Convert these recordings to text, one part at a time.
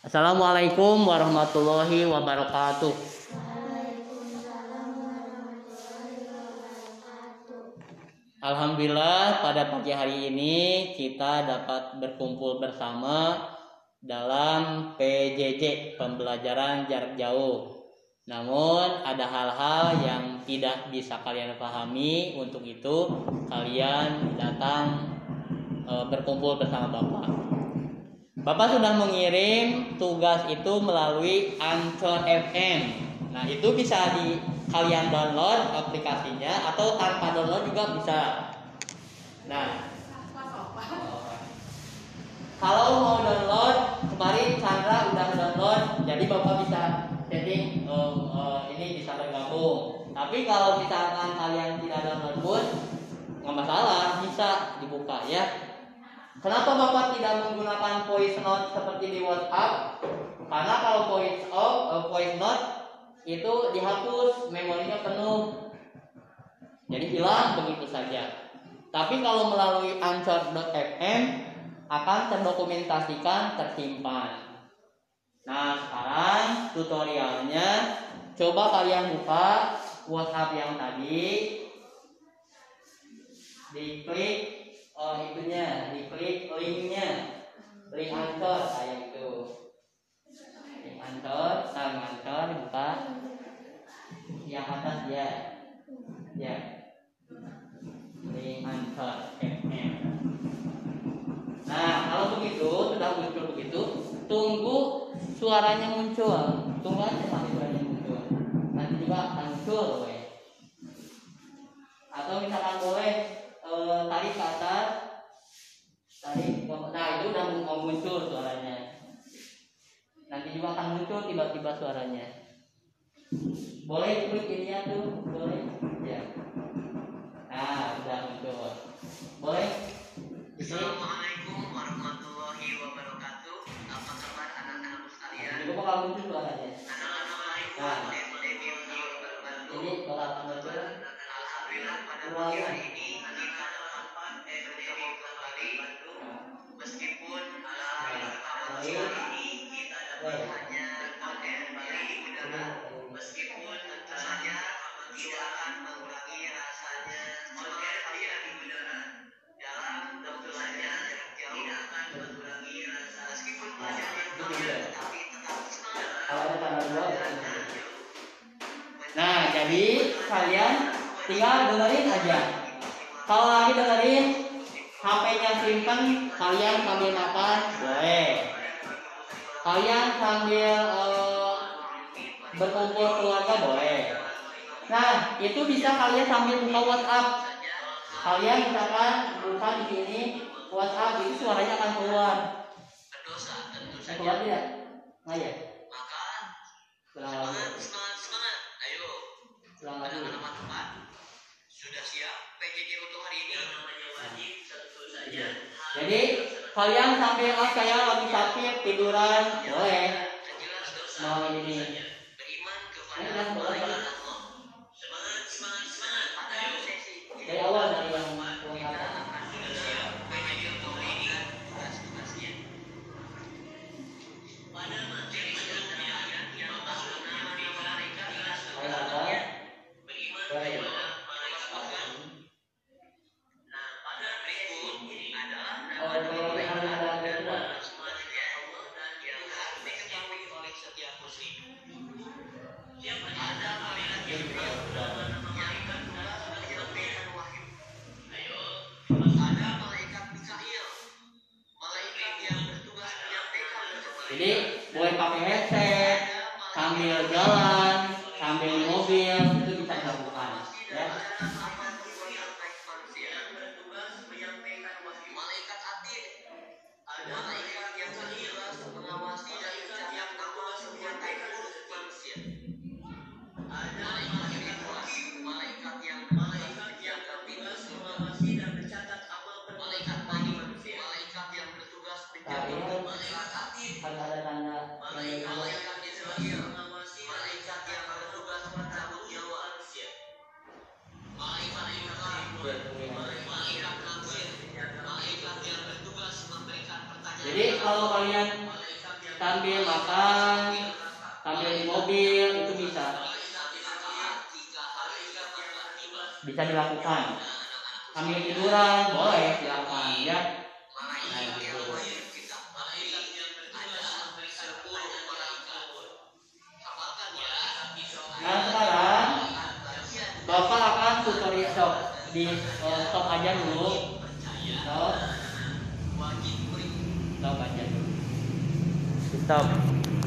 Assalamualaikum warahmatullahi wabarakatuh. Alhamdulillah pada pagi hari ini kita dapat berkumpul bersama dalam PJJ pembelajaran jarak jauh. Namun ada hal-hal yang tidak bisa kalian pahami, untuk itu kalian datang e, berkumpul bersama Bapak. Bapak sudah mengirim tugas itu melalui Anchor FM. Nah, itu bisa di kalian download aplikasinya atau tanpa download juga bisa. Nah, kalau mau download kemarin Chandra udah download, jadi bapak bisa setting um, uh, ini bisa bergabung. Tapi kalau misalkan kalian tidak download pun nggak masalah, bisa dibuka ya. Kenapa bapak tidak menggunakan voice note seperti di WhatsApp? Karena kalau voice of, uh, voice note itu dihapus memorinya penuh. Jadi hilang begitu saja. Tapi kalau melalui anchor.fm akan terdokumentasikan tersimpan. Nah sekarang tutorialnya. Coba kalian buka WhatsApp yang tadi. Diklik oh itunya diklik linknya link anchor kayak itu Antor, sang Antor buka yang atas ya, ya. Ini Antor FM. Nah kalau begitu sudah muncul begitu, tunggu suaranya muncul, tunggu aja sampai suaranya muncul. Nanti juga muncul, we. Atau misalkan boleh tarik ke atas, tarik, nah itu udah mau muncul suaranya. Nanti juga akan muncul tiba-tiba suaranya. Boleh klik ini ya tuh boleh? Ya. Nah sudah muncul. Boleh? Assalamualaikum warahmatullahi wabarakatuh. Apa kabar anak-anak sekalian? Ini bakal muncul suaranya? Assalamualaikum. Nah. Warahmatullahi wabarakatuh. Ini bakal akan muncul. Alhamdulillah pada pagi hari ini nah jadi kalian tinggal dengerin aja. Kalau lagi dengerin HP-nya simpen kalian sambil makan boleh. Kalian sambil uh, berkumpul keluarga boleh. Nah itu bisa kalian sambil buka WhatsApp. Kalian misalkan buka di sini WhatsApp itu suaranya akan keluar. Berdosa tentu Nah, saja keluar tidak ya. Ulang lagi semangat semangat. ayo ulang lagi anak-anak teman sudah siap? PJJ untuk hari ini? Yang namanya wajib tentu saja. Jadi kalian sambil oh saya lagi sakit tiduran boleh. jelas dosa. Mau ini beriman Ini kepada kan boleh. malaikat Allah semangat semangat semangat ayo sesi dari awal dari yang lengkap sudah siap PJJ untuk hari ini tugas-tugasnya pada materi sebelumnya yang masuk nama malaikat jelas Ayo, ada. beriman Boleh. kepada malaikat Allah Nah, pada berikut ini adalah Oh, nama kalau malaikat ada ada dan kedua. nama selanjutnya Allah dan yang harus diketahui oleh setiap muslim. Siapa ada malaikat yang bernama nama malaikat dalam menyampaikan wahyu. Ayo, ada malaikat Mikail, malaikat yang bertugas menyampaikan kepada jadi boleh pakai headset sambil jalan sambil mobil itu bisa dilakukan ya mengawasi dan mencatat amal malaikat bagi manusia. Malaikat yang bertugas menjaga malaikat Atid harus ada tanda yang Malaikat kedua. malaikat Israel mengawasi malaikat yang bertugas mencabut nyawa manusia. Malaikat malaikat malaikat kafir, malaikat yang bertugas memberikan pertanyaan. jadi kalau kalian sambil makan sambil di mobil itu bisa bisa dilakukan sambil tiduran boleh silakan. Ya nah, gitu. nah sekarang bapak akan tutorial stop di eh, stop aja dulu. Stop. Stop aja. Dulu stop.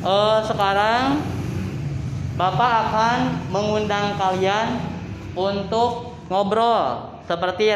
Eh, sekarang bapak akan mengundang kalian untuk ngobrol seperti